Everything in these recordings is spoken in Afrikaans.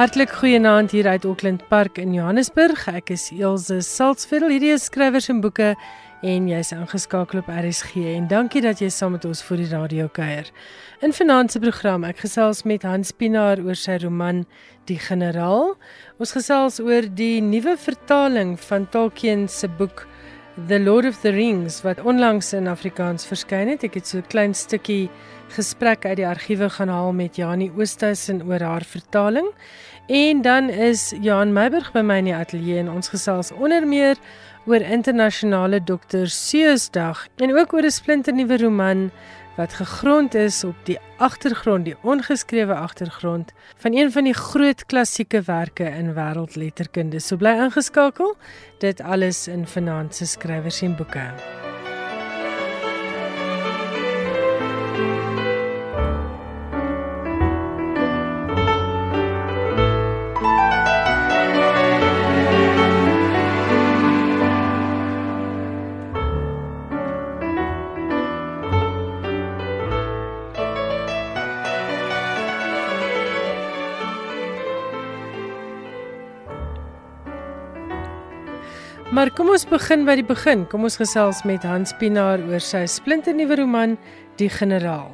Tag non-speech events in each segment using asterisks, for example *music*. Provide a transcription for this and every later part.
Hartlik goeienaand hier uit Auckland Park in Johannesburg. Ek is Elsje Salzveld. Hierdie is skrywers en boeke en jy's ingeskakel op RSG en dankie dat jy saam met ons vir die radio kuier. In vanaand se program ek gesels met Hans Pinaar oor sy roman Die Generaal. Ons gesels oor die nuwe vertaling van Tolkien se boek The Lord of the Rings wat onlangs in Afrikaans verskyn het. Ek het so 'n klein stukkie gesprek uit die argiewe gaan haal met Janie Oosthuizen oor haar vertaling. En dan is Johan Meiburg by my in die ateljee en ons gesels onder meer oor internasionale dokter Seusdag en ook oor 'n splinternuwe roman wat gegrond is op die agtergrond, die ongeskrewe agtergrond van een van die groot klassieke werke in wêreldletterkunde. So bly ingeskakel. Dit alles in Vanaand se skrywers en boeke. Ons begin by die begin. Kom ons gesels met Hans Pinaar oor sy splinternuwe roman Die Generaal.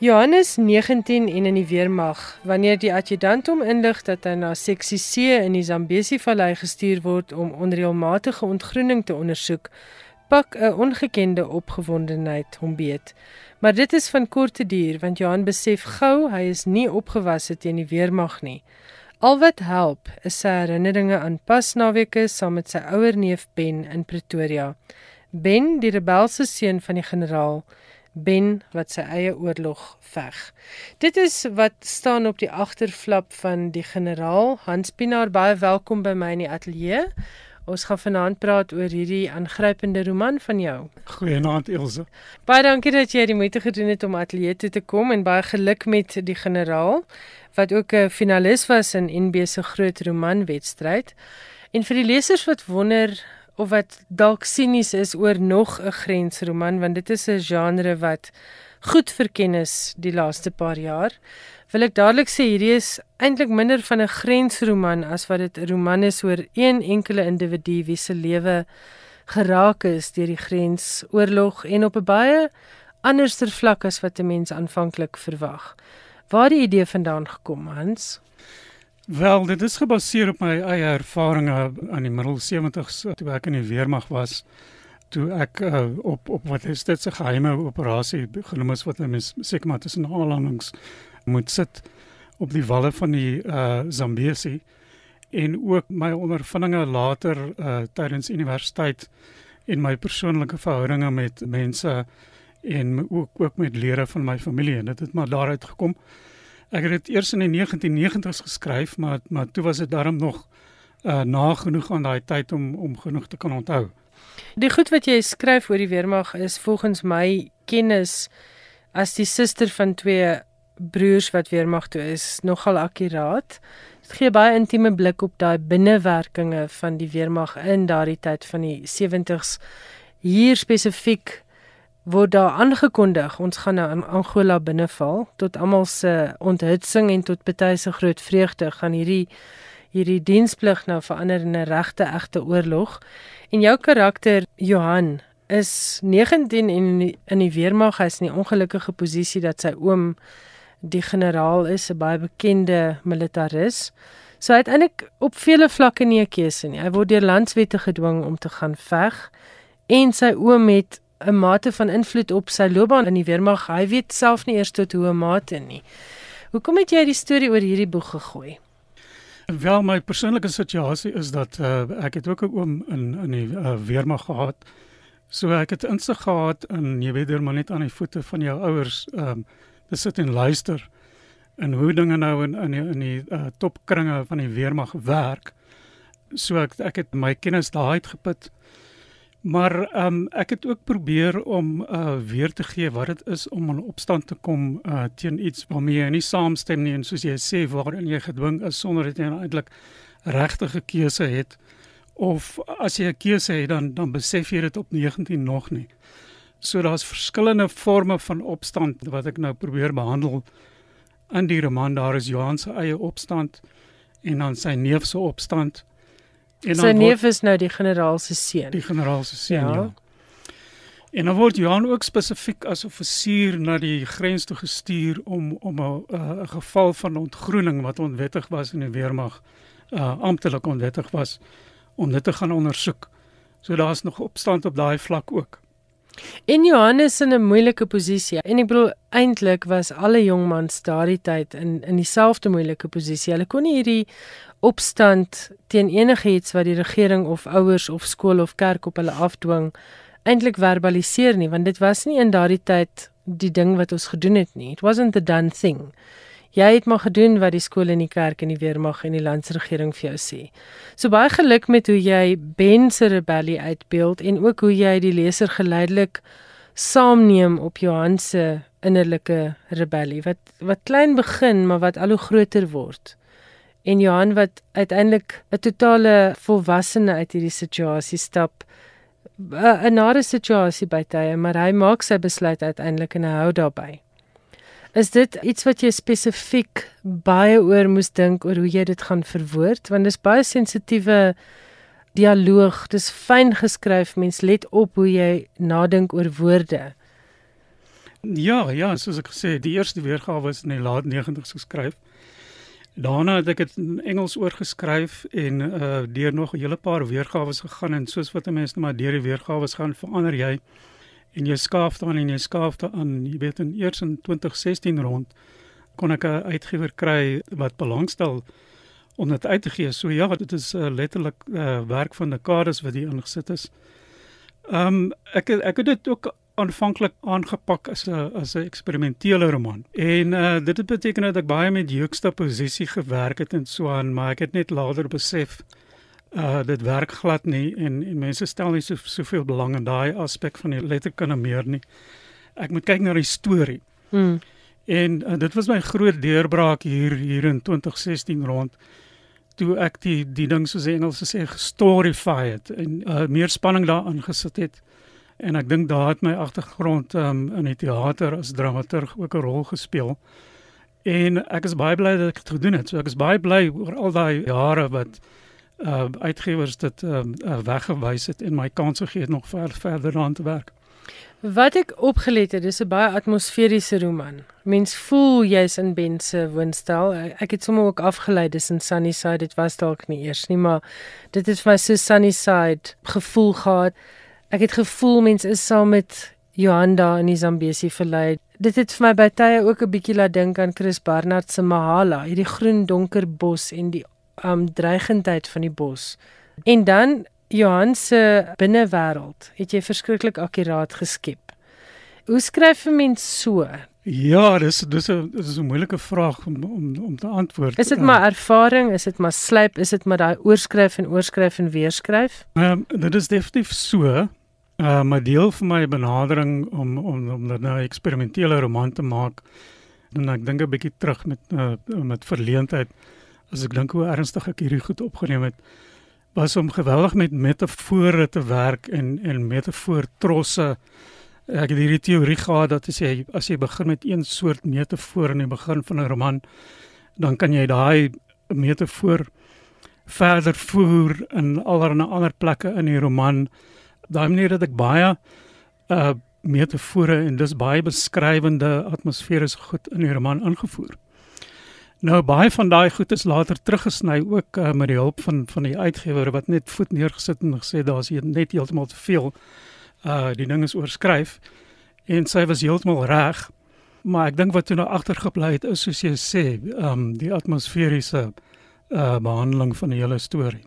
Johannes 19 en in die weermag, wanneer die adjutant hom inlig dat hy na seksie C in die Zambesi vallei gestuur word om onreëlmatige ontgroening te ondersoek, pak 'n ongekende opgewondenheid hom beet. Maar dit is van korte duur want Johan besef gou hy is nie opgewasse teen die weermag nie. Al wat help is sy herinneringe aan pasnaweke saam met sy ouer neef Ben in Pretoria. Ben, die rebelse seun van die generaal, Ben wat sy eie oorlog veg. Dit is wat staan op die agterflap van die generaal. Hans Pinaar, baie welkom by my in die ateljee. Ons gaan vanaand praat oor hierdie aangrypende roman van jou. Goeienaand Elsje. Baie dankie dat jy die moeite gedoen het om ateljee toe te kom en baie geluk met die generaal wat ook 'n finalis was in NB se groot romanwedstryd. En vir die lesers wat wonder of wat dalk sinies is oor nog 'n grensroman want dit is 'n genre wat goed verken is die laaste paar jaar. Wil ek dadelik sê hierdie is eintlik minder van 'n grensroman as wat dit 'n roman is oor een enkele individu wie se lewe geraak is deur die grensoorlog en op 'n baie anderster vlak as wat 'n mens aanvanklik verwag. Waar die idee vandaan gekom, Hans? Wel, dit is gebaseer op my eie ervarings aan die middel 70s toe ek in die weermag was. Toe ek uh, op op wat is dit se geheime operasie genoem is wat mens seker maar tussen aanlandings moet sit op die walle van die uh, Zambesi en ook my ondervindinge later uh, tydens universiteit en my persoonlike verhoudinge met mense en ook ook met lede van my familie en dit het maar daaruit gekom. Ek het dit eers in die 1990s geskryf, maar maar toe was dit darm nog uh nagenoeg aan daai tyd om om genoeg te kan onthou. Die goed wat jy skryf oor die weermag is volgens my kennis as die suster van twee broers wat weermag toe is nogal akkuraat. Dit gee baie intieme blik op daai binnewerkinge van die weermag in daardie tyd van die 70s. Hier spesifiek word daar aangekondig. Ons gaan nou in Angola binneval tot almal se onthutsing en tot party se groot vreugde gaan hierdie hierdie diensplig nou verander in 'n regte egte oorlog. En jou karakter Johan is 19 en in die, in die weermag. Hy's in die ongelukkige posisie dat sy oom die generaal is 'n baie bekende militaris. So hy het eintlik op vele vlakke nie 'n keuse nie. Hy word deur landswette gedwing om te gaan veg. En sy oom het 'n mate van invloed op sy loopbaan in die weermag. Hy weet self nie eers tot hoe 'n mate nie. Hoekom het jy die storie oor hierdie boek gegooi? Wel my persoonlike situasie is dat uh, ek het ook 'n oom in in die uh, weermag gehad. So ek het insig gehad in jy weet maar net aan die voete van jou ouers ehm um, te sit en luister en hoe dinge nou in in die, in die uh, topkringe van die weermag werk. So ek ek het my kennis daai uitgeput. Maar ehm um, ek het ook probeer om uh weer te gee wat dit is om in opstand te kom uh teen iets waarmee jy nie saamstem nie en soos jy sê waarin jy gedwing is sonder dat jy eintlik regtige keuse het of as jy 'n keuse het dan dan besef jy dit op 19 nog nie. So daar's verskillende forme van opstand wat ek nou probeer behandel in die roman daar is Johan se eie opstand en dan sy neef se opstand. En sy neef is nou die generaal se seun. Die generaal se seun, ja. ja. En dan word Johan ook spesifiek as offisier na die grens toe gestuur om om 'n 'n geval van ontgroening wat onwettig was in die weermag uh amptelik onwettig was om dit te gaan ondersoek. So daar's nog opstand op daai vlak ook. En Johannes in 'n moeilike posisie. En ek bedoel eintlik was alle jong mans daardie tyd in in dieselfde moeilike posisie. Hulle kon nie hierdie opstand teen enigiets wat die regering of ouers of skool of kerk op hulle afdwing eintlik verbaliseer nie, want dit was nie in daardie tyd die ding wat ons gedoen het nie. It wasn't the done thing. Jy het maar gedoen wat die skool en die kerk en die weermag en die landsregering vir jou sê. So baie geluk met hoe jy Ben se rebellie uitbeeld en ook hoe jy die leser geleidelik saamneem op Johan se innerlike rebellie wat wat klein begin maar wat al hoe groter word. En Johan wat uiteindelik 'n totale volwassene uit hierdie situasie stap. 'n nare situasie by tye, maar hy maak sy besluit uiteindelik en hy hou daarbey. Is dit iets wat jy spesifiek baie oor moes dink oor hoe jy dit gaan verwoord want dis baie sensitiewe dialoog, dis fyn geskryf, mens let op hoe jy nadink oor woorde. Ja, ja, soos ek gesê, die eerste weergawe is in die laat 90's geskryf. Daarna het ek dit in Engels oorgeskryf en uh deur nog 'n hele paar weergawe gegaan en soos wat mense nou maar deur die weergawe gaan verander jy en jy skaaf dan en jy skaaf dan jy weet in eers in 2016 rond kon ek 'n uitgewer kry wat belangstel om dit uit te gee. So ja, dit is uh, letterlik uh, werk van dekades wat hier ingesit is. Ehm um, ek ek het dit ook aanvanklik aangepak as 'n as 'n eksperimentele roman. En uh dit het beteken dat ek baie met juxtaposisie gewerk het en so aan, maar ek het net later besef uh dit werk glad nie en en mense stel nie so soveel belang in daai aspek van die letterkunde meer nie. Ek moet kyk na die storie. Hmm. En uh, dit was my groot deurbraak hier hier in 2016 rond toe ek die die ding soos die Engels sê gestorify het en uh, meer spanning daarin gesit het. En ek dink daar het my agtergrond um, in die teater as dramaturg ook 'n rol gespeel. En ek is baie bly dat ek dit gedoen het. So ek is baie bly oor al daai jare wat uh uitgewers dit uh, uh weggewys het en my kans gegee het nog ver, verder aan te werk. Wat ek opgelet het, dis 'n baie atmosferiese roman. Mens voel jy's in Ben se woonstel. Ek het sommer ook afgelei dis in Sunnyside. Dit was dalk nie eers nie, maar dit het vir my so Sunnyside gevoel gehad. Ek het gevoel mens is saam met Johanna in die Zambesi verlei. Dit het vir my by tye ook 'n bietjie laat dink aan Chris Barnard se Mahala, hierdie groen donker bos en die um dreigendheid van die bos. En dan Johan se binnewêreld het jy verskriklik akkuraat geskep. Hoe skryf 'n mens so? Ja, dis dis 'n dis 'n moeilike vraag om om om te antwoord. Is dit maar ervaring, is dit maar slyp, is dit maar daai oorskryf en oorskryf en weer skryf? Ehm um, dit is definitief so. Uh maar deel van my benadering om om om dit nou 'n eksperimentele roman te maak, dan ek dink 'n bietjie terug met uh, met verleentheid as ek dink hoe ernstig ek hierdie goed opgeneem het was om geweldig met metafore te werk en en metafoor trosse ek het hierdie teorie gehad dat as jy as jy begin met een soort metafoor in die begin van 'n roman dan kan jy daai metafoor verder voer in allerlei ander plekke in die roman. Daai manier dat ek baie uh metafore en dis baie beskrywende atmosferiese goed in die roman ingevoer Nou baie van daai goed is later teruggesny ook uh, met die hulp van van die uitgewer wat net voet neergesit en gesê daar's net heeltemal te veel. Uh die ding is oorskryf en sy was heeltemal reg. Maar ek dink wat toe nou agtergebly het is soos jy sê, um die atmosferiese uh behandeling van die hele storie.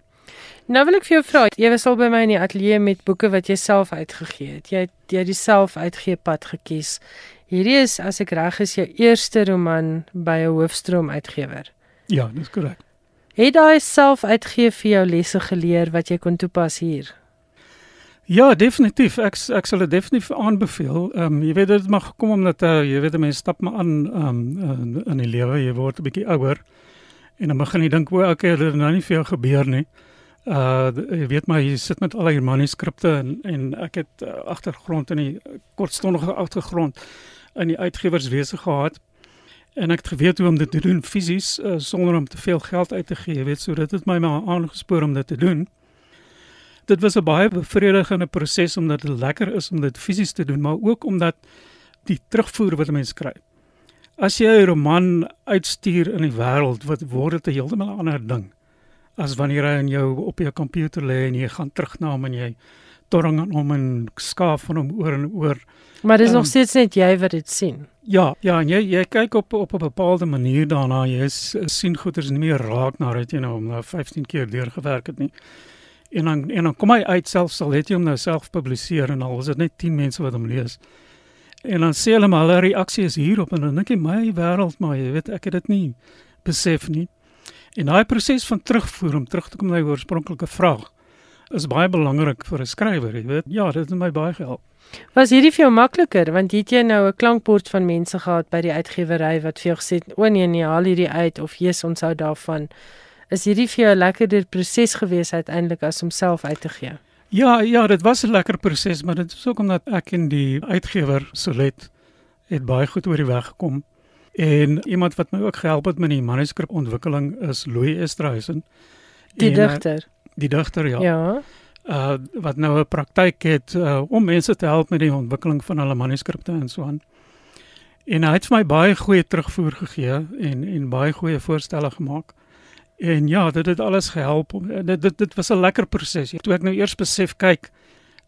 Nou wil ek vir jou vra, jy was al by my in die ateljee met boeke wat jy self uitgegee het. Jy het jy het self uitgee pad gekies. Hierdie is as ek reg is jou eerste roman by 'n hoofstroom uitgewer. Ja, dis korrek. Het daai self uitgee vir jou lesse geleer wat jy kon toepas hier? Ja, definitief. Ek ek sal dit definitief aanbeveel. Ehm um, jy weet dit mag kom omdat uh, jy weet mense stap maar aan ehm um, in die lewe, jy word 'n bietjie ouer. En dan begin jy dink, "O, okay, dit het nou nie veel gebeur nie." Uh jy weet maar jy sit met al hierdie manuskripte en en ek het uh, agtergrond in die kortstondige agtergrond in die uitgewerswese gehad. En ek het geweet hoe om dit te doen fisies uh, sonder om te veel geld uit te gee, weet, so dit het my maar aangespoor om dit te doen. Dit was 'n baie bevredigende proses omdat dit lekker is om dit fisies te doen, maar ook omdat die terugvoer wat 'n mens kry. As jy 'n roman uitstuur in die wêreld, wat word dit 'n heeltemal ander ding as wanneer hy in jou op jou komputer lê en jy gaan terug na hom en jy torring aan hom en skaaf van hom oor en oor. Maar dis um, nog steeds net jy wat dit sien. Ja, ja, en jy jy kyk op op 'n bepaalde manier daarna. Jy is, sien goeders nie meer raak nadat jy nou hom nou 15 keer deurgewerk het nie. En dan en dan kom hy uit selfs al het jy hom nou self publiseer en al is dit net 10 mense wat hom lees. En dan sê hulle maar hulle reaksie is hierop en dan dink jy my wêreld maar jy weet ek het dit nie besef nie. En daai proses van terugvoer om terug te kom na die oorspronklike vraag is baie belangrik vir 'n skrywer, jy weet. Ja, dit het my baie gehelp. Was hierdie vir jou makliker want het jy nou 'n klankbord van mense gehad by die uitgewery wat vir jou gesê het, "O nee, nee, haal hierdie uit of Jesus ons hou daarvan." Is hierdie vir jou 'n lekkerder proses gewees uiteindelik as om self uit te gee? Ja, ja, dit was 'n lekker proses, maar dit is ook omdat ek en die uitgewer Solet het baie goed oor die weg gekom. En iemand wat my ook gehelp het met die manuskripontwikkeling is Louis Esterhuizen. Die eh, digter die digter ja. Ja. Uh wat nou 'n praktyk het uh, om mense te help met die ontwikkeling van hulle manuskripte en so aan. En hy het vir my baie goeie terugvoer gegee en en baie goeie voorstelle gemaak. En ja, dit het alles gehelp. Dit dit dit was 'n lekker proses. Toe ek nou eers besef kyk,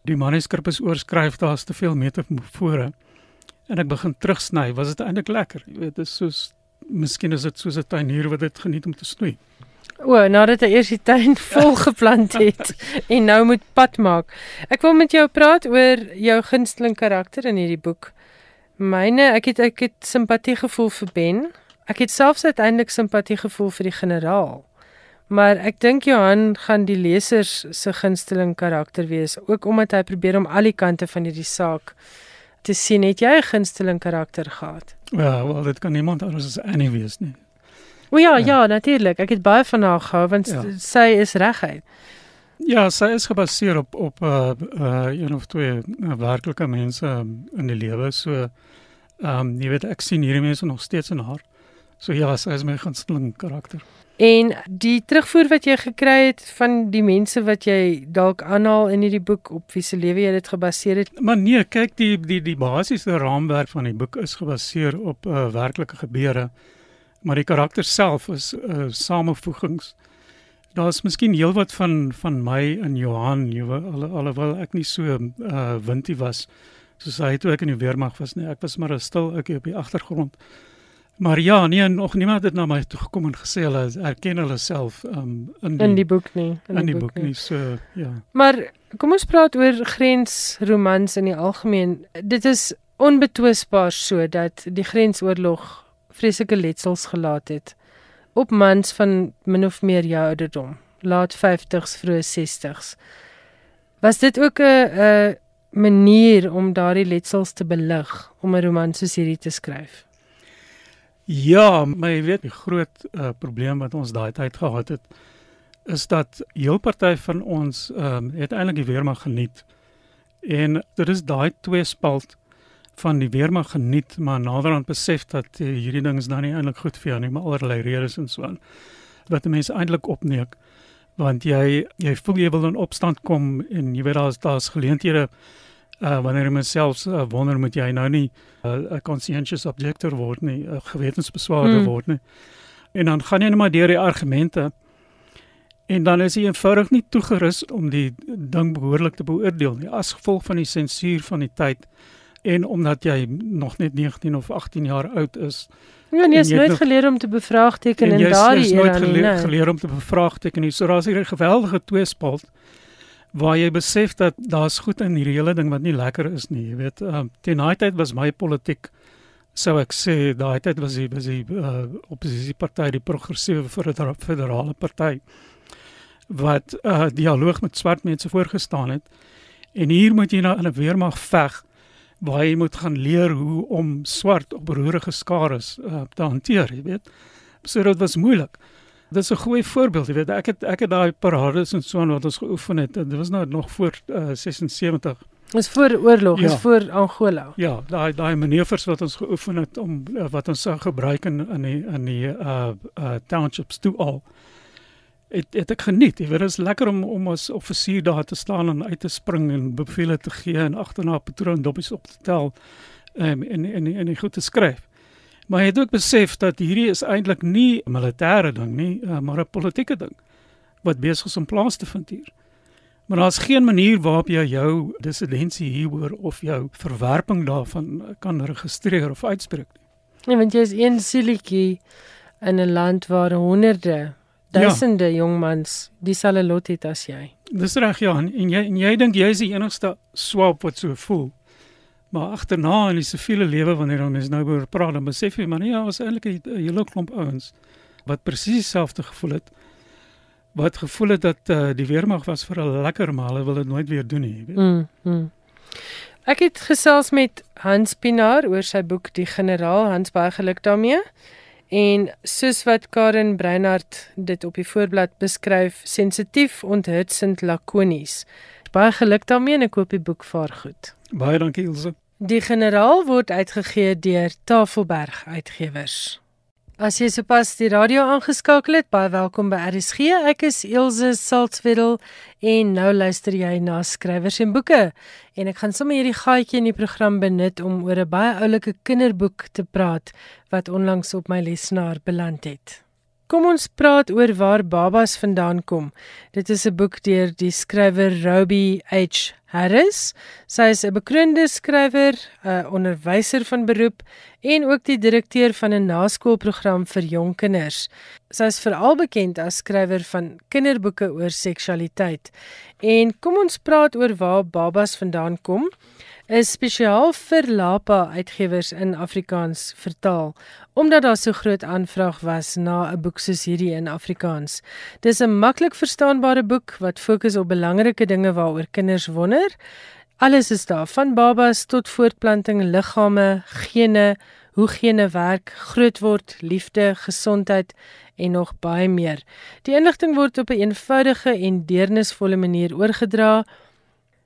die manuskrip is oorskryf, daar's te veel metafore. En ek begin terugsny, was dit eintlik lekker. Jy weet, dit is soos miskien is dit soos 'n tuinier wat dit geniet om te snoei. O, nadat hy eers die tuin *laughs* vol geplant het *laughs* en nou moet pad maak. Ek wil met jou praat oor jou gunsteling karakter in hierdie boek. Myne, ek het ek het simpatie gevoel vir Ben. Ek het selfs uiteindelik simpatie gevoel vir die generaal. Maar ek dink Johan gaan die lesers se gunsteling karakter wees, ook omdat hy probeer om al die kante van hierdie saak te sien. Het jy 'n gunsteling karakter gehad? Ja, wel dit kan niemand anders as Annie wees nie. O ja, ja, ja natuurlik. Ek het baie van haar gehou want ja. sy is reguit. Ja, sy is gebaseer op op uh, uh, een of twee uh, werklike mense um, in die lewe. So ehm um, jy weet ek sien hierdie mense nog steeds in haar. So ja, sy is my gunsteling karakter. En die terugvoer wat jy gekry het van die mense wat jy dalk aanhaal in hierdie boek op wie se lewe jy dit gebaseer het. Maar nee, kyk die die die basiese raamwerk van die boek is gebaseer op uh, werklike gebeure maar die karakter self is uh samevoegings. Daar's miskien heelwat van van my in Johan, al, alhoewel ek nie so uh wintie was soos hy toe ek in die weermag was nie. Ek was maar 'n stil ouetjie op die agtergrond. Maar ja, nee, nog niemand het na my toe gekom en gesê hulle erken hulle self um in die, in die boek nie, in, in die, die boek, boek nie. So ja. Maar kom ons praat oor grensromans in die algemeen. Dit is onbetwisbaar so dat die grensoorlog vreeslike letsels gelaat het op mans van min of meer jou ouderdom, laat 50s, vroeë 60s. Was dit ook 'n 'n manier om daardie letsels te belig om 'n roman soos hierdie te skryf? Ja, maar jy weet die groot uh, probleem wat ons daai tyd gehad het is dat heel party van ons ehm um, het eintlik die weermag geniet. En dit is daai twee spalt van die weermag geniet, maar naderhand besef dat uh, hierdie ding is dan nie eintlik goed vir jou nie, maar allerlei redes en so aan wat mense eintlik opneek want jy jy voel jy wil in opstand kom en jy weet daar's daar's geleenthede uh wanneer jy myself uh, wonder moet jy nou nie 'n uh, conscientious objector word nie, 'n uh, gewetensbeswaarder hmm. word nie. En dan gaan jy net maar deur die argumente en dan is jy eenvoudig nie toegerus om die ding behoorlik te beoordeel nie as gevolg van die sensuur van die tyd en omdat jy nog net 19 of 18 jaar oud is. Ja, jy het nooit nog, geleer om te bevraagteken in daardie era nie. Jy het nooit geleer, geleer om te bevraagteken nie. So daar's hier 'n geweldige tweespalt waar jy besef dat daar's goed in hierdie hele ding wat nie lekker is nie. Jy weet, um, teen daai tyd was my politiek sou ek sê daai tyd was die was die uh, oppositieparty die progressiewe federale party wat uh, dialoog met swart mense voorgestaan het. En hier moet jy nou in 'n weermag veg waar jy moet gaan leer hoe om swart op roerige skares uh, te hanteer, jy weet. So dit was moeilik. Dit is 'n goeie voorbeeld, jy weet. Ek het ek het daai parades en so wat ons geoefen het. Dit was nou nog voor uh, 76. Dis voor oorlog, ja. is voor Angola. Ja, daai daai manoeuvres wat ons geoefen het om wat ons sou gebruik in in die in die uh uh townships toe al. Het het ek geniet. Dit was lekker om om as offisier daar te staan en uit te spring en bevele te gee en agterna patroondoppies op te tel um, en en en en goed te skryf. Maar hy het ook besef dat hierdie is eintlik nie 'n militêre ding nie, uh, maar 'n politieke ding wat besig is om plaas te vind hier. Maar daar's geen manier waarop jy jou dissidensie hieroor of jou verwerping daarvan kan registreer of uitspreek nie. Nee, want jy is een sielietjie in 'n land waar honderde, duisende ja. jongmans dieselfde lot het as jy. Dis reg ja, en jy en jy dink jy is die enigste swap wat so voel. Maar agterna in die siviele lewe wanneer ons nou oor praat, dan besef jy maar nee, ja, was eintlik 'n hele klomp ouens wat presies dieselfde gevoel het. Wat gevoel het dat uh, die weermag was vir hulle lekker, maar hulle wil dit nooit weer doen nie, weet. Mm, mm. Ek het gesels met Hans Pinaar oor sy boek Die Generaal. Hans baie geluk daarmee. En soos wat Karen Breinhardt dit op die voorblad beskryf, sensitief, onthutsend, lakonies. Baie geluk daarmee en ek koop die boek vaar goed. Baie dankie Ilse. Die generaal word uitgegee deur Tafelberg Uitgewers. As jy sopas die radio aangeskakel het, baie welkom by RSG. Ek is Elsje Saltzwedel en nou luister jy na skrywers en boeke. En ek gaan sommer hierdie gaatjie in die program benut om oor 'n baie oulike kinderboek te praat wat onlangs op my lesenaar beland het. Kom ons praat oor waar babas vandaan kom. Dit is 'n boek deur die skrywer Robbie H Harris. Sy is 'n bekroonde skrywer, 'n onderwyser van beroep en ook die direkteur van 'n naskoolprogram vir jong kinders. Sy is veral bekend as skrywer van kinderboeke oor seksualiteit. En kom ons praat oor waar babas vandaan kom is spesiaal vir Lapa uitgewers in Afrikaans vertaal omdat daar so groot aanvraag was na 'n boek soos hierdie in Afrikaans. Dis 'n maklik verstaanbare boek wat fokus op belangrike dinge waaroor kinders wonder. Alles is daar van babas tot voortplanting, liggame, gene, hoe gene werk, grootword, liefde, gesondheid en nog baie meer. Die inligting word op 'n eenvoudige en deernisvolle manier oorgedra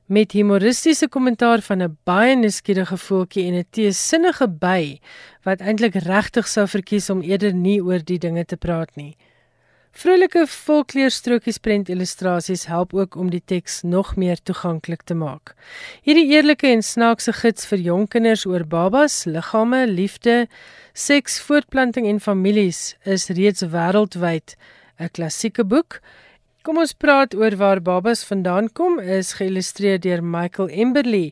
met humoristiese kommentaar van 'n baie nuuskierige voeltjie en 'n teesinnige by wat eintlik regtig sou verkies om eerder nie oor die dinge te praat nie. Vrolike volkleerstrokies prent illustrasies help ook om die teks nog meer toeganklik te maak. Hierdie eerlike en snaakse gids vir jong kinders oor babas, liggame, liefde, seks, voortplanting en families is reeds wêreldwyd 'n klassieke boek Kom ons praat oor waar babas vandaan kom is geïllustreer deur Michael Emberley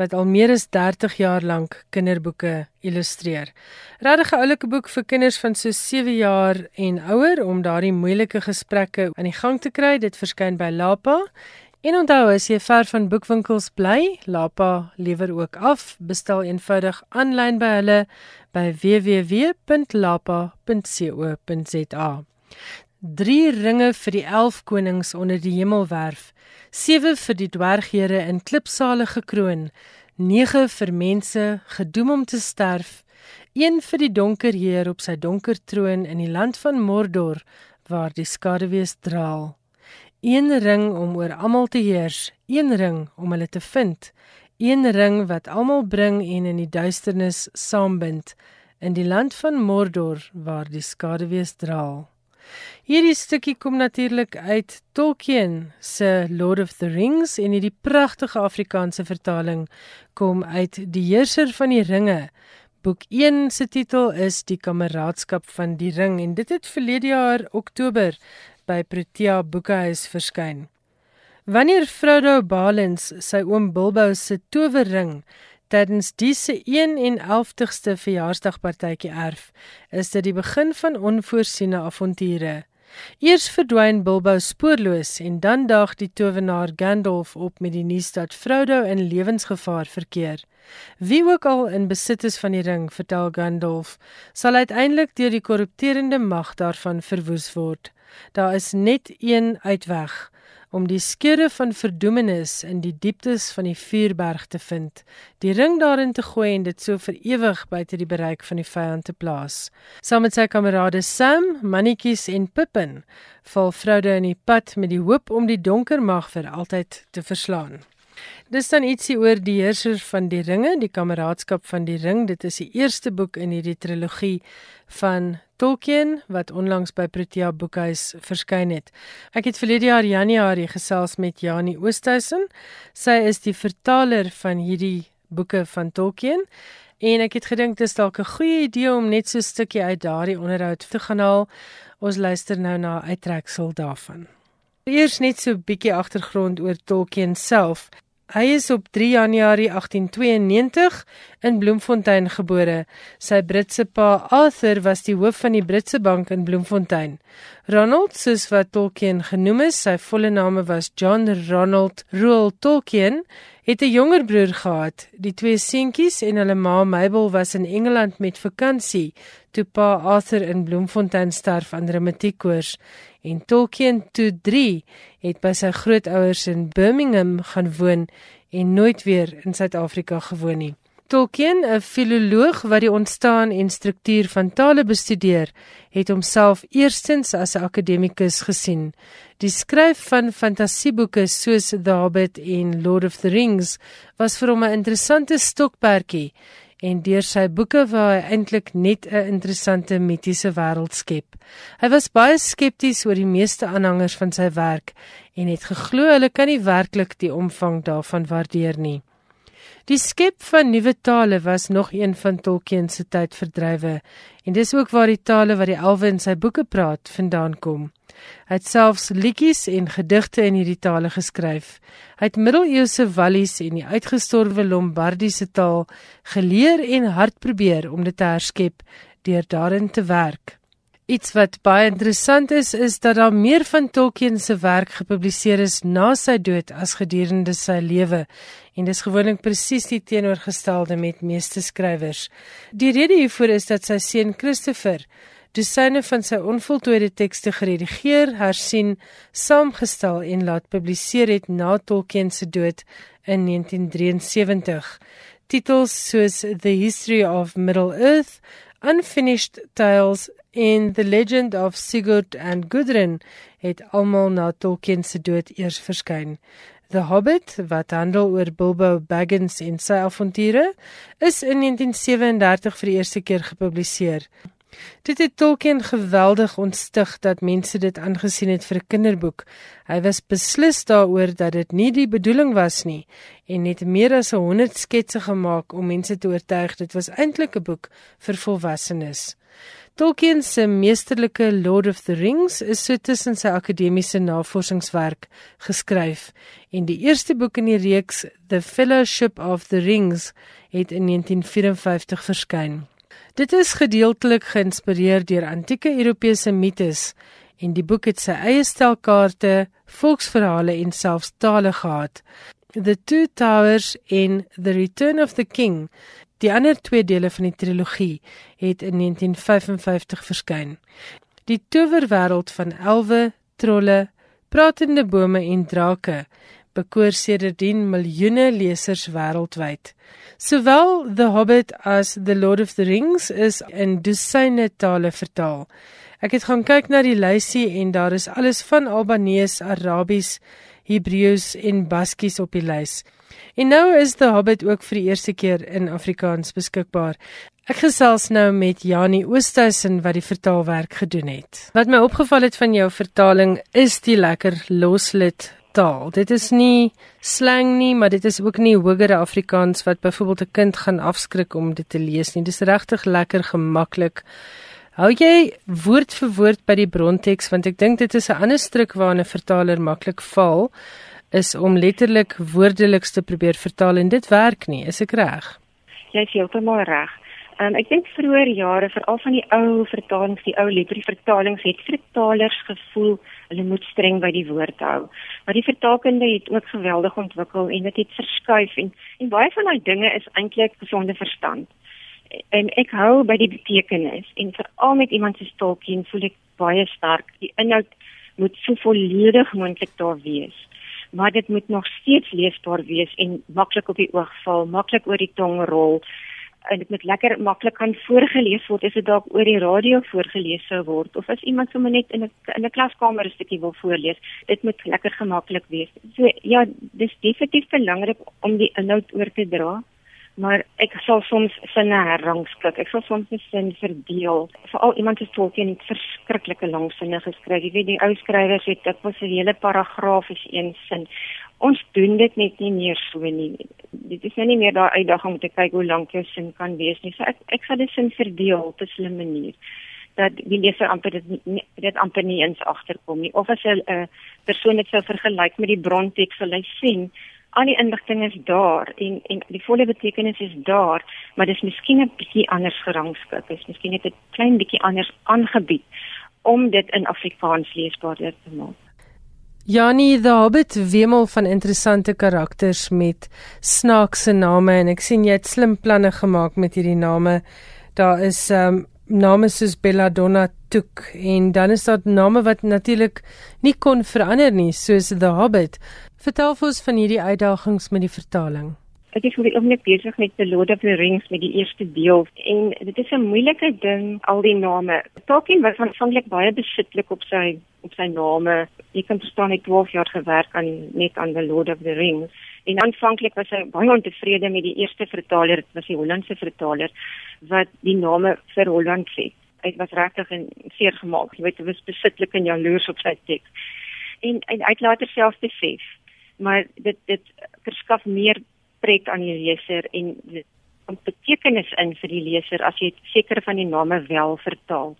wat al meer as 30 jaar lank kinderboeke illustreer. Regtig 'n oulike boek vir kinders van so 7 jaar en ouer om daardie moeilike gesprekke aan die gang te kry. Dit verskyn by Lapa. En onthou as jy ver van boekwinkels bly, Lapa lewer ook af. Bestel eenvoudig aanlyn by hulle by www.lapa.co.za. 3 ringe vir die 11 konings onder die hemelwerf, 7 vir die dwerghere in klipsale gekroon, 9 vir mense gedoem om te sterf, 1 vir die donker heer op sy donker troon in die land van Mordor waar die skaduwees draal. Een ring om oor almal te heers, een ring om hulle te vind, een ring wat almal bring en in die duisternis saambind in die land van Mordor waar die skaduwees draal. Hierdie stukkie kom natuurlik uit Tolkien se Lord of the Rings en hierdie pragtige Afrikaanse vertaling kom uit Die Heerser van die Ringe. Boek 1 se titel is Die Kameraadskap van die Ring en dit het verlede jaar Oktober by Protea Boekhuis verskyn. Wanneer Frodo Balens sy oom Bilbo se towerring tydens dise 111ste verjaarsdagpartytjie erf, is dit die begin van onvoorsiene avonture. Eers verdwyn Bilbo spoorloos en dan daag die towenaar Gandalf op met die nuus dat Frodo in lewensgevaar verkeer. Wie ook al in besit is van die ring, vertel Gandalf, sal uiteindelik deur die korrupterende mag daarvan verwoes word. Daar is net een uitweg om die skeure van verdoemenis in die dieptes van die vuurberg te vind, die ring daarin te gooi en dit so vir ewig buite die bereik van die vyand te plaas. Saam met sy kamerade Sam, Mannetjies en Pippin, val Frodo in die pad met die hoop om die donker mag vir altyd te verslaan. Dis dan ietsie oor die heerser van die ringe, die kameraadskap van die ring. Dit is die eerste boek in hierdie trilogie van Tolkien wat onlangs by Protea Boekhuis verskyn het. Ek het verlede jaar Januarie gesels met Janie Oosthuizen. Sy is die vertaler van hierdie boeke van Tolkien. En ek het gedink dit is dalk 'n goeie idee om net so 'n stukkie uit daardie onderhoud te gaan haal. Ons luister nou na 'n uittreksel daarvan. Eers net so 'n bietjie agtergrond oor Tolkien self. Hy is op 3 Januarie 1892 in Bloemfontein gebore. Sy Britse pa Arthur was die hoof van die Britse bank in Bloemfontein. Ronald, soos wat Tolkien genoem is, sy volle naam was John Ronald Reuel Tolkien, het 'n jonger broer gehad. Die twee seentjies en hulle ma Mabel was in Engeland met vakansie toe pa Arthur in Bloemfontein sterf aan reumatiekkoors en Tolkien toe 3 het by sy grootouers in Birmingham gaan woon en nooit weer in Suid-Afrika gewoon nie. Tolkien, 'n filoloog wat die ontstaan en struktuur van tale bestudeer, het homself eerstens as 'n akademikus gesien. Die skryf van fantasieboeke soos The Hobbit en Lord of the Rings was vir hom 'n interessante stokperdjie en deur sy boeke waar hy eintlik net 'n interessante mitiese wêreld skep. Hy was baie skepties oor die meeste aanhangers van sy werk en het geglo hulle kan nie werklik die omvang daarvan waardeer nie. Die skep van nuwe tale was nog een van Tolkien se tydverdrywe en dis ook waar die tale wat die elwe in sy boeke praat vandaan kom. Hy het selfs liedjies en gedigte in hierdie tale geskryf. Hy het middeleeuse wallies en die uitgestorwe Lombardiese taal geleer en hard probeer om dit te herskep deur daarin te werk. Iets wat baie interessant is, is dat daar meer van Tolkien se werk gepubliseer is na sy dood as gedurende sy lewe. En dis gewoonlik presies die teenoorgestelde met meeste skrywers. Die rede hiervoor is dat sy seun Christopher dosyne van sy onvoltooide tekste geredigeer, hersien, saamgestel en laat publiseer het na Tolkien se dood in 1973. Titels soos The History of Middle-earth, Unfinished Tales en The Legend of Sigurd and Gudrun het almal na Tolkien se dood eers verskyn. The Hobbit, wat handel oor Bilbo Baggins en sy avonture, is in 1937 vir die eerste keer gepubliseer. Dit het Tolkien geweldig ontstig dat mense dit aangesien het vir 'n kinderboek. Hy was beslis daaroor dat dit nie die bedoeling was nie en het meer as 100 sketse gemaak om mense te oortuig dit was eintlik 'n boek vir volwassenes. Tolkien se meesterlike Lord of the Rings is so tussen sy akademiese navorsingswerk geskryf en die eerste boek in die reeks The Fellowship of the Rings het in 1954 verskyn. Dit is gedeeltelik geïnspireer deur antieke Europese mites en die boek het sy eie stelkaarte, volksverhale en selfs tale gehad. The Two Towers en The Return of the King, die ander twee dele van die trilogie, het in 1955 verskyn. Die towerwêreld van elwe, trolle, pratende bome en drake bekoor sedertdien miljoene lesers wêreldwyd. Sowel The Hobbit as The Lord of the Rings is in dosyne tale vertaal. Ek het gaan kyk na die lysie en daar is alles van Albanees, Arabies, Hebreëus en Baskies op die lys. En nou is The Hobbit ook vir die eerste keer in Afrikaans beskikbaar. Ek gesels nou met Janie Oosthuizen wat die vertaalwerk gedoen het. Wat my opgeval het van jou vertaling is die lekker loslit taal. Dit is nie slang nie, maar dit is ook nie hogere Afrikaans wat byvoorbeeld 'n kind gaan afskrik om dit te lees nie. Dis regtig lekker gemaklik. Hou jy woord vir woord by die bronteks want ek dink dit is 'n ander stryk waarna 'n vertaler maklik val is om letterlik woordeliks te probeer vertaal en dit werk nie, is ek reg? Jy is heeltemal reg. Um, ek dink vroeër jare veral van die ou vertalings, die ou letterlike vertalings het vertalers gevoel hulle moet streng by die woord hou. Maar die vertaalkunde het ook geweldig ontwikkel en dit het, het verskuif en en baie van daai dinge is eintlik gesonde verstand. En ek hou by die betekenis en veral met iemand se Tolkien voel ek baie sterk die inhoud moet so volledig moontlik daar wees. Maar dit moet nog steeds leesbaar wees en maklik op die oog val, maklik oor die tong rol en dit moet lekker maklik kan voorgeles word as dit dalk oor die radio voorgeles sou word of as iemand sommer net in 'n in 'n klaskamer 'n stukkie wil voorlees dit moet lekker gemaklik wees so ja dis definitief belangrik om die inhoud oor te dra maar ek sal soms sinne herrangskik. Ek sal soms 'n sin verdeel. Veral iemand se Tolkien het verskriklike lang sinne geskryf. Jy weet die ou skrywers het dit was 'n hele paragraaf is een sin. Ons doen dit net nie meer so nie. Dit is nou nie meer daai uitdaging om te kyk hoe lank jou sin kan wees nie. So ek ek sal dit sin verdeel op 'n slim manier dat die leser amper dit nie, dit amper nie eens agterkom nie of as 'n persoon dit sou vergelyk met die bronteks sal hy sien al die inligting is daar en en die volle betekenis is daar, maar dis miskien 'n bietjie anders gerangskik. Dis miskien net 'n klein bietjie anders aangebied om dit in Afrikaans leesbaar te maak. Janie the Hobbit wemel van interessante karakters met snaakse name en ek sien jy het slim planne gemaak met hierdie name. Daar is um name soos Belladonna Took en dan is daar name wat natuurlik nie kon verander nie soos The Hobbit. Vertel vir ons van hierdie uitdagings met die vertaling. Ek is vir die oomblik besig met The Lord of the Rings met die eerste deel en dit is 'n moeilike ding al die name. Tolkien was aanvanklik baie besitlik op sy op sy name. Jy kan verstaan hy 12 jaar gewerk aan net aan The Lord of the Rings. En aanvanklik was hy baie ontevrede met die eerste vertaler, dit was die Hollandse vertaler wat die name vir Holland sê. Hy was regtig en seer gemaak. Jy weet, hy was besitlik en jaloers op sy teks. En, en hy het later self besef maar dit dit verskaf meer pret aan die leser en dit betekenis in vir die leser as jy sekere van die name wel vertaal.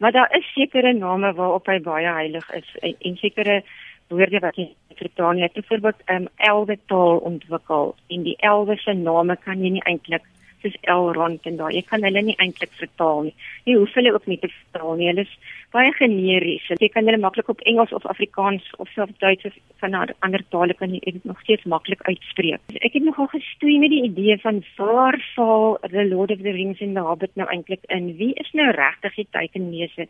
Maar daar is sekere name waarop hy baie heilig is en, en sekere woorde wat jy vertaal net byvoorbeeld 'n um, elwe taal ontwikkel en die elwe se name kan jy nie eintlik soos Elrond en daai. Jy kan hulle nie eintlik vertaal nie. Jy hoef hulle ook nie te vertaal nie. Hulle is baie generies. Jy kan hulle maklik op Engels of Afrikaans of selfs Duits of van ander tale kan jy dit nog steeds maklik uitspreek. Ek het nogal gestoei met die idee van waar val The Lord of the Rings en The Hobbit nou eintlik in? Wie is nou regtig die teikenleser?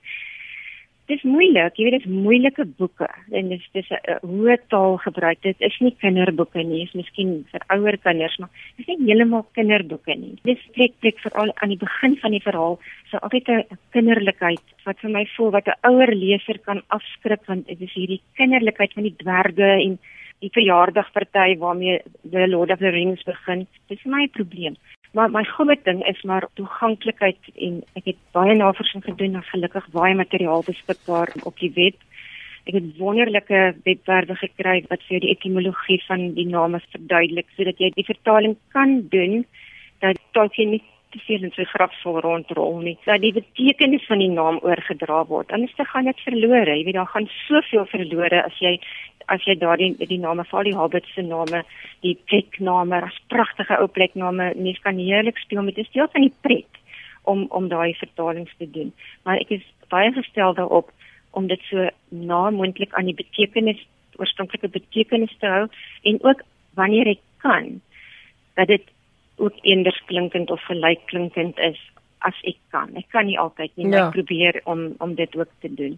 Dis moeilik, jy weet dit is moeilike boeke en dis dis 'n hoë taal gebruik. Dit is nie kinderboeke nie, is miskien vir ouer kinders, maar dis nie heeltemal kinderboeke nie. Dis plek plek veral aan die begin van die verhaal, so altyd 'n kinderlikheid wat vir my voel wat 'n ouer leser kan afskrik want dit is hierdie kinderlikheid van die dwerge en die verjaardagparty waarmee The Lord of the Rings begin. Dis my probleem. Maar my groot ding is maar toeganklikheid en ek het baie navorsing gedoen en gelukkig baie materiaal beskikbaar op die web. Ek het wonderlike webwerwe gekry wat vir die etimologie van die name verduidelik sodat jy die vertaling kan doen dat Tolkien nie te veel in sy graf sal rondrol nie. Dat die betekenis van die naam oorgedra word. Anders te gaan dit verlore. Jy weet daar gaan soveel verlore as jy as jy daardie die name van die Hobbit se name, die plekname, as pragtige ou plekname, mens kan heerlik speel met 'n deel van die pret om om daai vertalings te doen. Maar ek is baie gestel daarop om dit so na moontlik aan die betekenis oorspronklike betekenis te hou en ook wanneer ek kan dat dit ook eenders klinkend of gelyk klinkend is as ek kan. Ek kan nie altyd nie, maar ja. ek probeer om om dit ook te doen.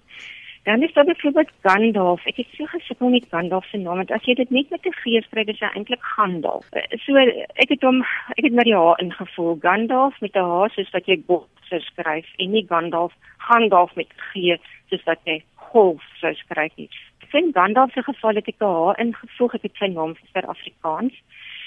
Dan is daar byvoorbeeld Gandalf. Ek het so gesukkel met Gandalf se naam want as jy dit net met 'n G skryf, is hy eintlik Gandalf. So ek het hom ek het met die H ingevoel. Gandalf met 'n H soos wat jy God sou skryf en nie Gandalf Gandalf met G soos wat jy Golf sou skryf nie. In Gandalf se geval het ek 'n H ingevoeg. Ek het sy naam vir Afrikaans.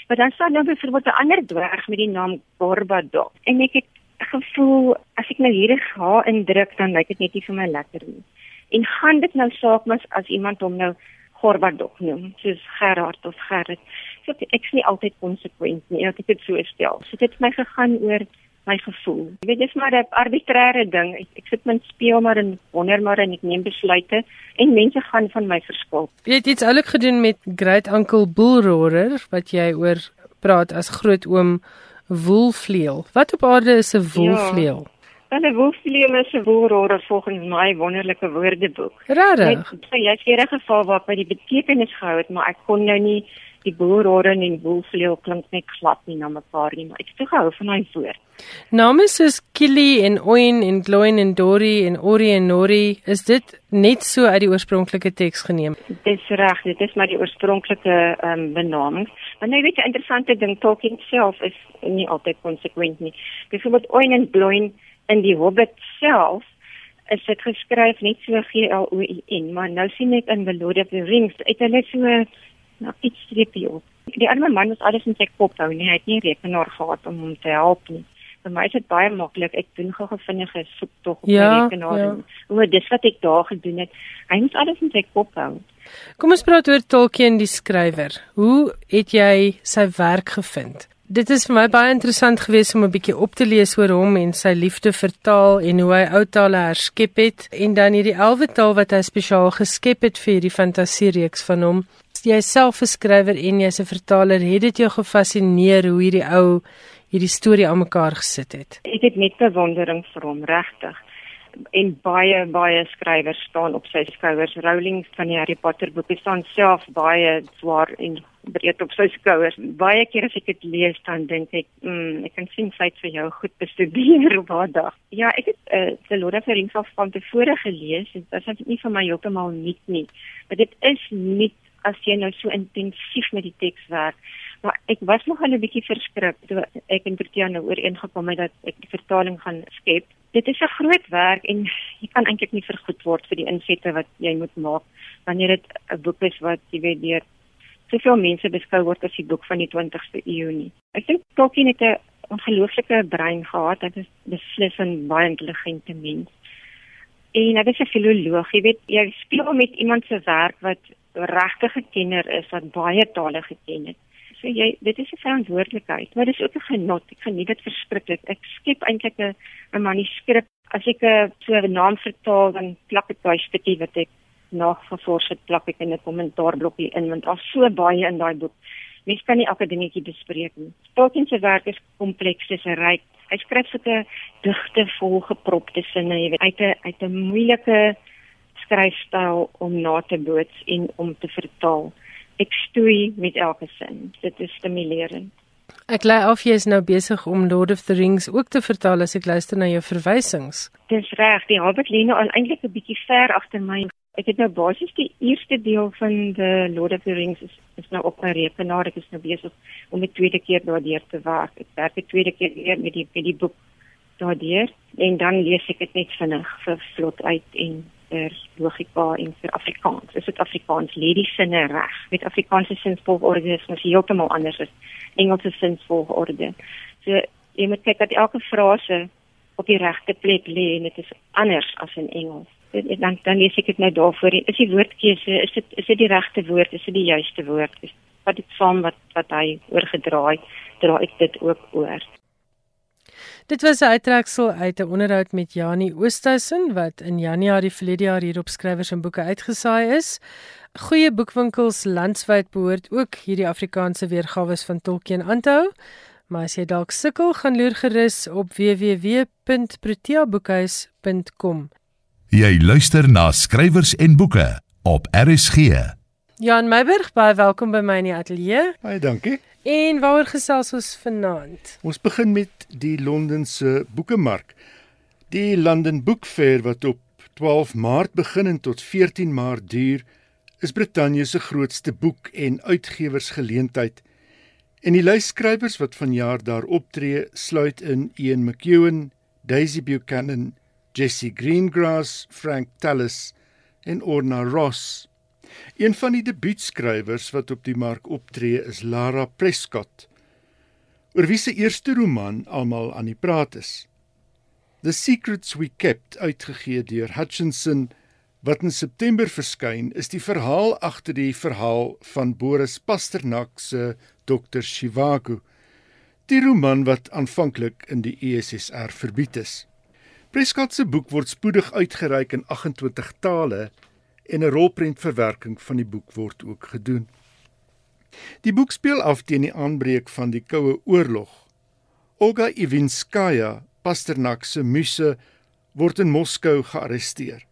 Maar dan staan nou byvoorbeeld 'n ander dwerg met die naam Gorbadoc. En ek het gevoel as ek nou hierdie H indruk dan lyk dit net nie vir my lekker nie. En gaan dit nou saak mas as iemand hom nou Gorbadoc noem, soos Gerard of Gerrit. So ek is nie altyd konsekwent nie, ek het dit so stel. So dit het my gegaan oor my gevoel. Jy weet dis maar 'n arbitreëre ding. Ek, ek sit min speel maar en wonder maar en ek neem besluite en mense gaan van my verskil. Jy het iets oulik gedoen met Great Uncle Bullroarer wat jy oor praat as grootoom Woolvleel. Wat op aarde is 'n woolvleel? Ja. 'n woefleem is 'n woelroer volgens my wonderlike woordeboek. Regtig? Jy het hierdie geval waar by die betekenis gehou het, maar ek kon nou nie die boerhoorn en woelvleuel klink net glad nie na mekaar nie, maar ek het te gehou van daai woord. Name soos Kili en Oin en Gloin en Dori en Ori en Nori, is dit net so uit die oorspronklike teks geneem? Dis reg, dit is maar die oorspronklike ehm um, benamings. Maar nou weet jy 'n interessante ding, Tolkien self is nie altyd konsekwent nie. Byvoorbeeld Oin en Gloin in die Hobbit self is dit geskryf net so G L O I N, maar nou sien ek in The Lord of the Rings, het hulle so nou iets streepie op. Die arme man was alles in sy kop hou, nie, hy het nie rekenaar gehad om hom te help nie. Vir my is dit baie maklik. Ek doen gou 'n vinnige soek tog op Ja, my rekenaar. ja. O, dis wat ek daar gedoen het. Hy moet alles in sy kop hou. Kom ons praat oor Tolkien die skrywer. Hoe het jy sy werk gevind? Dit is vir my baie interessant geweest om 'n bietjie op te lees oor hom en sy liefde vir taal en hoe hy ou tale herskep het en dan hierdie elwe taal wat hy spesiaal geskep het vir hierdie fantasiereeks van hom. Jy self 'n skrywer en jy's 'n vertaler, het dit jou gefassineer hoe hierdie ou hierdie storie aan mekaar gesit het? Ek het net bewondering vir hom regtig. En baie baie skrywers staan op sy skouers. Rowling van die Harry Potter boeke staan self baie swaar en breed op sy skouers. Baie keer as ek dit lees dan dink ek, mm, ek kan sien sy het vir jou goed bestudeer op haar dag. Ja, ek het uh, of the Rings al van tevore gelees en dit is nie vir my heeltemal nuut nie. Maar dit is nuut as jy nou so intensief met die teks werk. Maar ek was nog al 'n bietjie verskrik toe ek en Protea nou ooreengekom het dat ek die vertaling gaan skep. Dit is 'n groot werk en jy kan eintlik nie vergoed word vir die insette wat jy moet maak wanneer dit 'n boek is wat jy weet deur soveel mense beskou word as die boek van die 20ste eeu nie. Ek dink Tolkien het 'n ongelooflike brein gehad. Hy is beslis 'n baie intelligente mens. En hy is 'n filoloog. Jy weet, jy speel met iemand se werk wat regtig 'n kenner is wat baie tale geken het. So jy dit is 'n verantwoordelikheid, maar dit is ook 'n genot. Ek geniet dit verskriklik. Ek skep eintlik 'n 'n manuskrip. As ek 'n so 'n naam vertaal, dan plak ek daai stukkie wat ek nagevors het, plak ek in 'n kommentaarblokkie in want daar's so baie in daai boek. Mens kan nie elke dingetjie bespreek nie. Tolkien se werk is kompleks, dis ryk. Hy skryf sulke digte vol gepropte sinne, jy weet. Het 'n het 'n moeilike skryfstyl om na te boots en om te vertaal. Ek stoei met elke sin. Dit is stimulerend. Ek lei af jy is nou besig om Lord of the Rings ook te vertaal as ek luister na jou verwysings. Dis reg, die Hobbit lê nou eintlik 'n bietjie ver agter my. Ek het nou basies die eerste deel van the Lord of the Rings is, is nou op my rekenaar. Ek is nou besig om die tweede keer daardeur te werk. Ek werk die tweede keer weer met die met die boek daardeur en dan lees ek dit net vinnig vir vlot uit en vir logika en vir Afrikaans. Is dit Afrikaans lê die sinne reg? Met Afrikaanse sinsvolgorde is mos heeltemal anders as Engelse sinsvolgorde. So jy moet kyk dat elke frase op die regte plek lê en dit is anders as in Engels. Dit- Dan dan lees ek dit nou daarvoor. Is die woordkeuse, is dit is dit die regte woord, is dit die juiste woord? Is wat dit saam wat wat hy oorgedraai, dra ek dit ook oor. Dit was 'n uittreksel uit 'n onderhoud met Janie Oosthuizen wat in Januarie verlede jaar hier op skrywers en boeke uitgesaai is. Goeie boekwinkels landwyd behoort ook hierdie Afrikaanse weergawe van Tolkien aan te hou. Maar as jy dalk sukkel, gaan loer gerus op www.proteaboekhuis.com. Jy luister na skrywers en boeke op RSG. Jan Meiburg, baie welkom by my in die ateljee. Baie dankie. En waaroor gesels ons vanaand? Ons begin met die Londense boekemark. Die London Book Fair wat op 12 Maart begin en tot 14 Maart duur, is Brittanje se grootste boek- en uitgewersgeleentheid. En die lysskrywers wat vanjaar daar optree, sluit in Ian McEwan, Daisy Buchanan, Jessie Greengrass, Frank Tallis en Orna Ross. Een van die debuutskrywers wat op die mark optree is Lara Prescott, oor wie se eerste roman almal aan die praat is. The Secrets We Kept, uitgegee deur Hutchinson, wat in September verskyn, is die verhaal agter die verhaal van Boris Pasternak se Dr. Shivago, die roman wat aanvanklik in die USSR verbied is. Prescott se boek word spoedig uitgereik in 28 tale en 'n rolprentverwerking van die boek word ook gedoen. Die boek speel af teen die aanbreek van die Koue Oorlog. Olga Ivinskaya, Pasternak se muse, word in Moskou gearresteer.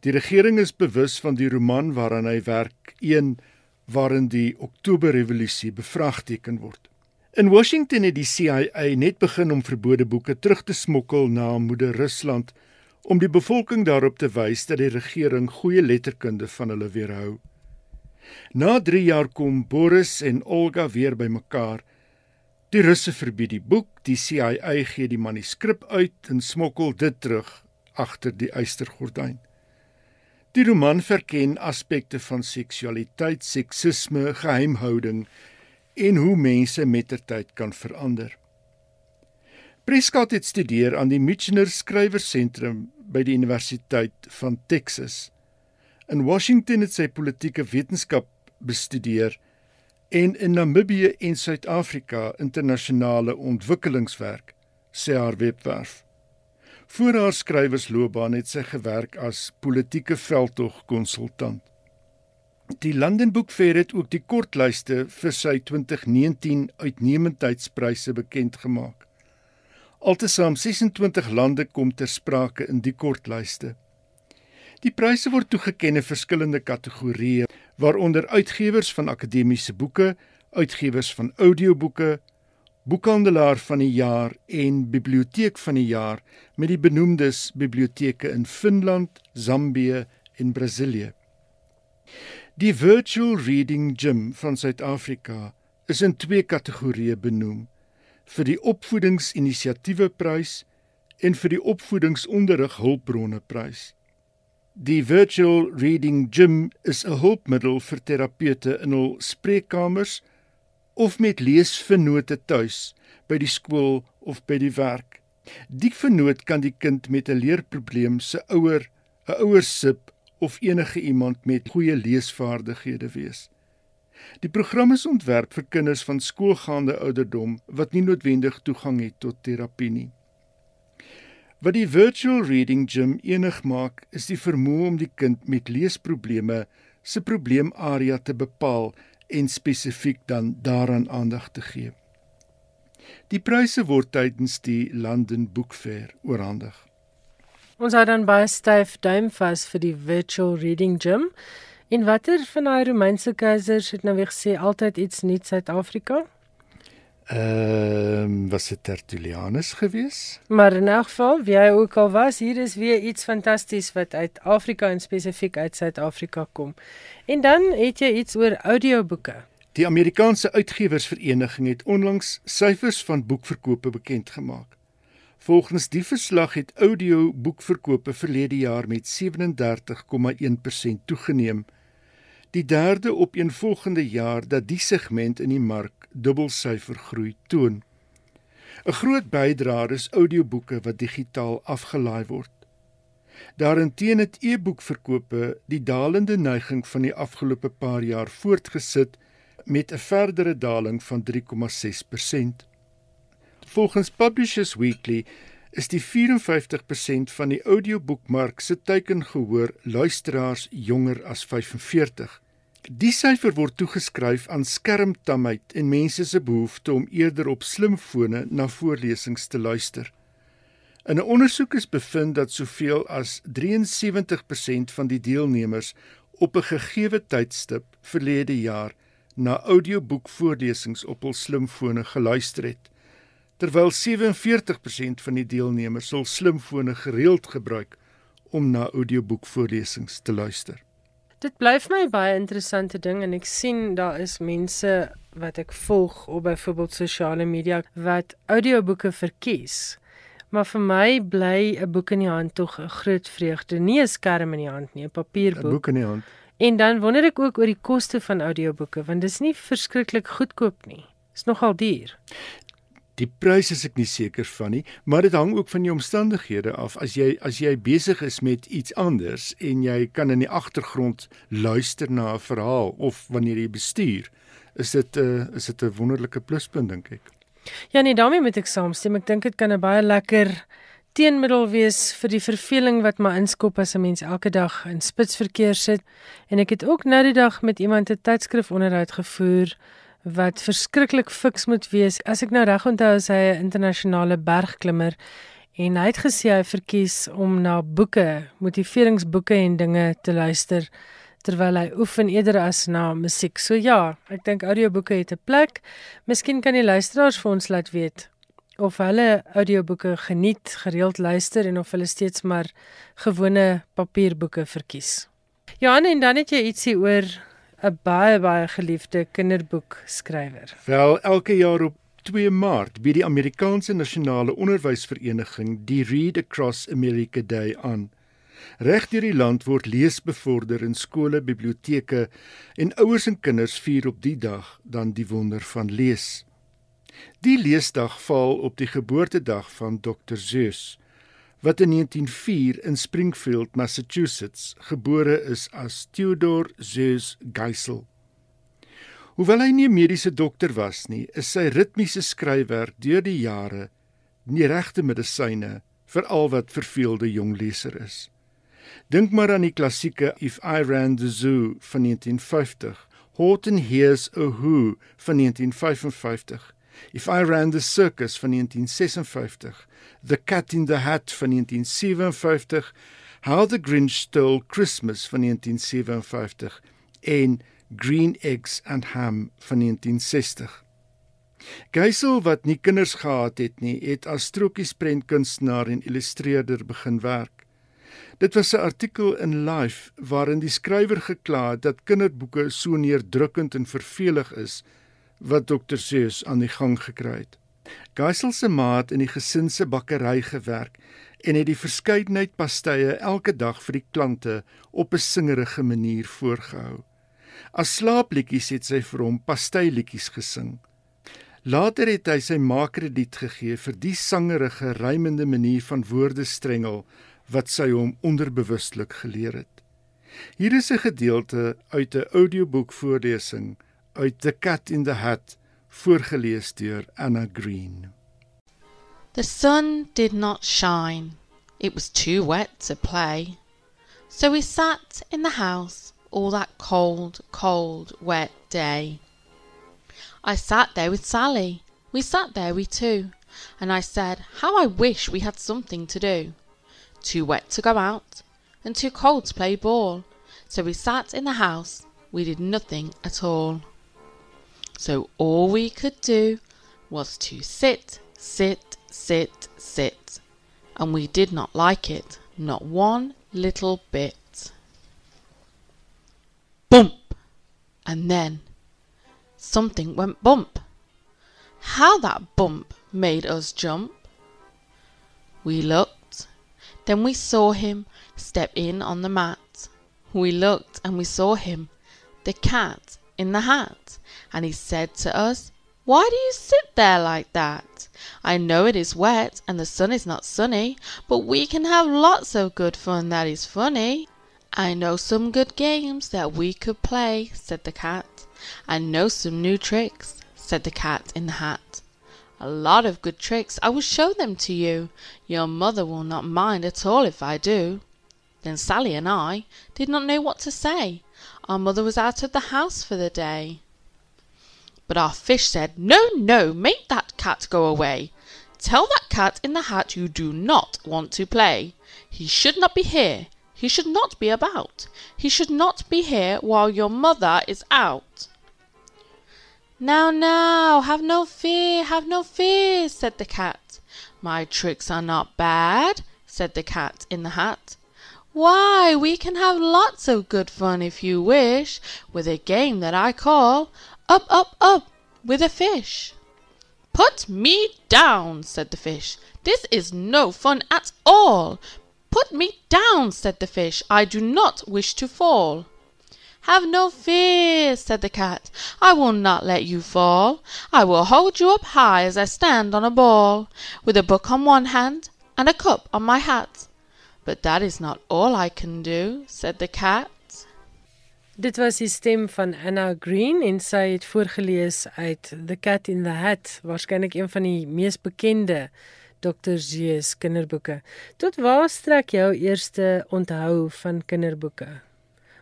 Die regering is bewus van die roman waaraan hy werk, een waarin die Oktoberrevolusie bevraagteken word. In Washington het die CIA net begin om verbode boeke terug te smokkel na moeder Rusland om die bevolking daarop te wys dat die regering goeie letterkunde van hulle weerhou. Na 3 jaar kom Boris en Olga weer bymekaar. Die Russe verbied die boek, die CIA gee die manuskrip uit en smokkel dit terug agter die eystergordyn. Die roman verken aspekte van seksualiteit, seksisme, geheimhouding en hoe mense mettertyd kan verander. Prescott het studeer aan die Michener Skrywersentrum by die Universiteit van Texas. In Washington het sy politieke wetenskap bestudeer en in Namibië en Suid-Afrika internasionale ontwikkelingswerk, sê haar webwerf. Voor haar skrywersloopbaan het sy gewerk as politieke veldtogkonsultant. Die London Book Fair het ook die kortlyste vir sy 2019 uitnemendheidspryse bekend gemaak. Altesaam 26 lande kom ter sprake in die kortlyste. Die pryse word toegekenne aan verskillende kategorieë, waaronder uitgewers van akademiese boeke, uitgewers van audioboeke, boekhandelaar van die jaar en biblioteek van die jaar met die benoemdes biblioteke in Finland, Zambië en Brasilië. Die Virtual Reading Gym van Suid-Afrika is in twee kategorieë benoem vir die opvoedingsinisiatiewe prys en vir die opvoedingsonderrig hulpbronne prys. Die Virtual Reading Gym is 'n hulpmiddel vir terapeute in hul spreekkamers of met leesvennote tuis by die skool of by die werk. Die vennoot kan die kind met 'n leerprobleem se ouer, 'n ouer sip of enige iemand met goeie leesvaardighede wees. Die program is ontwerp vir kinders van skoolgaande ouderdom wat nie noodwendig toegang het tot terapie nie. Wat die virtual reading gym enig maak, is die vermoë om die kind met leesprobleme se probleemarea te bepaal en spesifiek dan daaraan aandag te gee. Die pryse word tydens die London Book Fair oorhandig. Ons hou dan baie styf duim vas vir die virtual reading gym. En watter van daai Romeinse keisers het nou weer gesê altyd iets nuuts Suid-Afrika? Ehm, um, was dit Tertullianus gewees? Maar in elk geval, wie hy ook al was, hier is weer iets fantasties wat uit Afrika en spesifiek uit Suid-Afrika kom. En dan het jy iets oor audioboeke. Die Amerikaanse Uitgewersvereniging het onlangs syfers van boekverkope bekend gemaak. Volgens die verslag het audioboekverkope verlede jaar met 37,1% toegeneem. Die derde op een volgende jaar dat die segment in die mark dubbelsyfer groei toon. 'n Groot bydraer is audioboeke wat digitaal afgelaai word. Daarenteen het e-boekverkope die dalende neiging van die afgelope paar jaar voortgesit met 'n verdere daling van 3,6%. Volgens Publishers Weekly is die 54% van die audioboekmark se teiken gehoor luisteraars jonger as 45. Die syfer word toegeskryf aan skermtamheid en mense se behoefte om eerder op slimfone na voorlesings te luister. In 'n ondersoek is bevind dat soveel as 73% van die deelnemers op 'n gegeewe tydstip verlede jaar na audioboekvoorlesings op hul slimfone geluister het terwyl 47% van die deelnemers sal slimfone gereeld gebruik om na audioboekvoorlesings te luister. Dit bly vir my baie interessante ding en ek sien daar is mense wat ek volg op byvoorbeeld sosiale media wat audioboeke verkies. Maar vir my bly 'n boek in die hand tog 'n groot vreugde, nie 'n skerm in die hand nie, 'n papierboek. 'n Boek in die hand. En dan wonder ek ook oor die koste van audioboeke want dis nie verskriklik goedkoop nie. Is nogal duur. Die prys is ek nie seker van nie, maar dit hang ook van die omstandighede af. As jy as jy besig is met iets anders en jy kan in die agtergrond luister na 'n verhaal of wanneer jy bestuur, is dit 'n uh, eh, is dit 'n wonderlike pluspunt dink ek. Ja nee, daarmee moet ek saamstem. Ek dink dit kan 'n baie lekker teenmiddel wees vir die verveling wat maar inskop as 'n mens elke dag in spitsverkeer sit. En ek het ook nou die dag met iemand 'n tydskrif onderhoud gevoer wat verskriklik fiks moet wees. As ek nou reg onthou, is hy 'n internasionale bergklimmer en hy het gesê hy verkies om na boeke, motiveringsboeke en dinge te luister terwyl hy oefen eerder as na musiek. So ja, ek dink audioboeke het 'n plek. Miskien kan die luisteraars vir ons laat weet of hulle audioboeke geniet, gereeld luister en of hulle steeds maar gewone papierboeke verkies. Johan, en dan het jy ietsie oor 'n baie baie geliefde kinderboekskrywer. Wel, elke jaar op 2 Maart bied die Amerikaanse Nasionale Onderwysvereniging die Read Across America Day aan. Regdeur die land word lees bevorder in skole, biblioteke en ouers en kinders vier op die dag dan die wonder van lees. Die leesdag val op die geboortedag van Dr. Zeus wat in 1904 in Springfield, Massachusetts gebore is as Theodore Zeus Geisel. Hoewel hy nie 'n mediese dokter was nie, is sy ritmiese skryfwerk deur die jare nie regte medisyne vir al wat verveelde jong leser is. Dink maar aan die klassieke If I Ran the Zoo van 1950, Horton Hears a Who van 1955 If I Ran the Circus van 1956, The Cat in the Hat van 1957, How the Grinch Stole Christmas van 1957 en Green Eggs and Ham van 1960. Geisel wat nie kinders gehad het nie, het as strokiesprentkunstenaar en illustreerder begin werk. Dit was 'n artikel in Life waarin die skrywer gekla het dat kinderboeke so neerdrukkend en vervelig is wat dokter Zeus aan die gang gekry het. Geisel se maat in die gesin se bakkery gewerk en het die verskeidenheid pastye elke dag vir die klante op 'n singerige manier voorgehou. As slaapliedjies het sy vir hom pastyliedjies gesing. Later het hy sy maakrediet gegee vir die sangerige rymende manier van woordestrengel wat sy hom onderbewustelik geleer het. Hier is 'n gedeelte uit 'n audioboek voorlesing uit The Cat in the Hat voorgeles deur Anna Green. The sun did not shine. It was too wet to play. So we sat in the house all that cold, cold, wet day. I sat there with Sally. We sat there, we two. And I said, How I wish we had something to do. Too wet to go out, and too cold to play ball. So we sat in the house. We did nothing at all. So all we could do was to sit, sit, sit, sit, and we did not like it, not one little bit. Bump! And then something went bump. How that bump made us jump! We looked, then we saw him step in on the mat. We looked and we saw him, the cat in the hat, and he said to us, Why do you sit there like that? I know it is wet and the sun is not sunny, but we can have lots of good fun that is funny. I know some good games that we could play, said the cat. I know some new tricks, said the cat in the hat. A lot of good tricks, I will show them to you. Your mother will not mind at all if I do. Then Sally and I did not know what to say. Our mother was out of the house for the day. But our fish said, No, no, make that cat go away. Tell that cat in the hat you do not want to play. He should not be here. He should not be about. He should not be here while your mother is out. Now, now, have no fear, have no fear, said the cat. My tricks are not bad, said the cat in the hat. Why, we can have lots of good fun if you wish, with a game that I call Up, Up, Up with a Fish. Put me down, said the fish. This is no fun at all. Put me down, said the fish. I do not wish to fall. Have no fear, said the cat. I will not let you fall. I will hold you up high as I stand on a ball, with a book on one hand and a cup on my hat. But that is not all I can do, said the cat. Dit was die stem van Anna Green en sy het voorgeles uit The Cat in the Hat, waarskynlik een van die mees bekende Dr. Zeus kinderboeke. Tot waar strek jou eerste onthou van kinderboeke?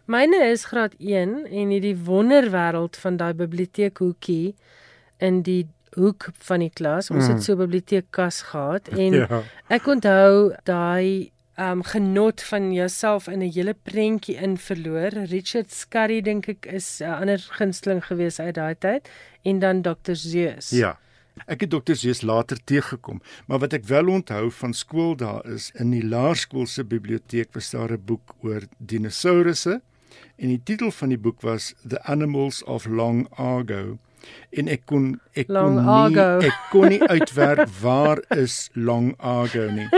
Myne is graad 1 en het die wonderwêreld van daai biblioteekhoekie in die hoek van die klas. Ons het so 'n biblioteekkas gehad en *laughs* Ja. ek onthou daai um genot van jouself in 'n hele prentjie in verloor. Richard Scarry dink ek is 'n ander gunsteling gewees uit daai tyd en dan Dr. Zeus. Ja. Ek het Dr. Zeus later teëgekom, maar wat ek wel onthou van skool daar is in die laerskool se biblioteek was daar 'n boek oor dinosourusse en die titel van die boek was The Animals of Long Ago en ek kon ek Long kon nie ago. *laughs* ek kon nie uitwerk waar is Long Ago nie.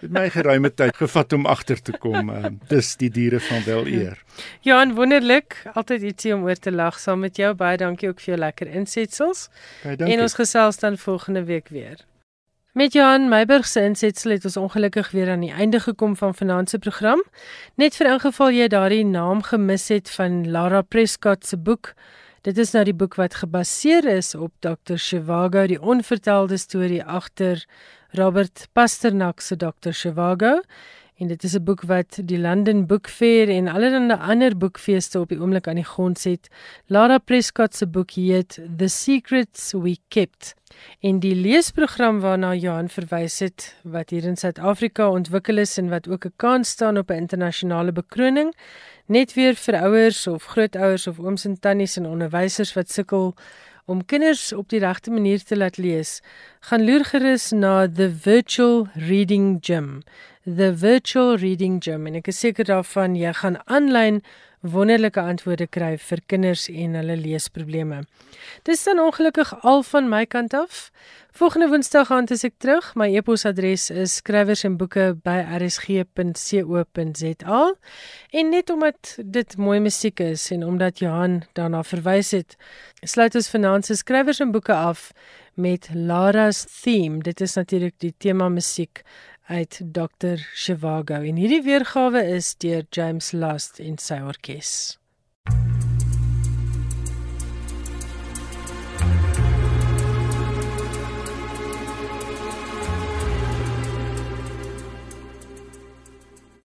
Dit my geruime tyd gevat om agter te kom. Uh, dis die diere van wel eer. Johan, wonderlik. Altyd ietsie om oor te lag saam met jou. Baie dankie ook vir jou lekker insetsels. Baie dankie. En ons gesels dan volgende week weer. Met Johan Meiburg se insetsel het ons ongelukkig weer aan die einde gekom van vanaand se program. Net vir ingeval jy daardie naam gemis het van Lara Prescott se boek. Dit is nou die boek wat gebaseer is op Dr. Zhivago, die onvertelde storie agter Robert Pasternak se Dr. Zhivago. En dit is 'n boek wat die London Book Fair en allerlei ander boekfeeste op die oomblik aan die grond set. Lara Prescott se boek heet The Secrets We Kept. En die leesprogram waarna Johan verwys het wat hier in Suid-Afrika ontwikkel is en wat ook 'n kans staan op 'n internasionale bekroning, net weer vir ouers of grootouers of ooms en tannies en onderwysers wat sukkel om kinders op die regte manier te laat lees, gaan loer gerus na The Virtual Reading Gym. The Virtual Reading Gym en ek is seker daarvan jy gaan aanlyn wonderlike antwoorde kry vir kinders en hulle leesprobleme. Dis dan ongelukkig al van my kant af. Volgende Woensdag aand is ek terug. My e-posadres is skrywersenboeke@rsg.co.za. En net omdat dit mooi musiek is en omdat Johan daarna verwys het, sluit ons vanaand se skrywers en boeke af met Lara's theme. Dit is natuurlik die tema musiek uit Dr. Zhivago en hierdie weergawe is deur James Last en sy orkes.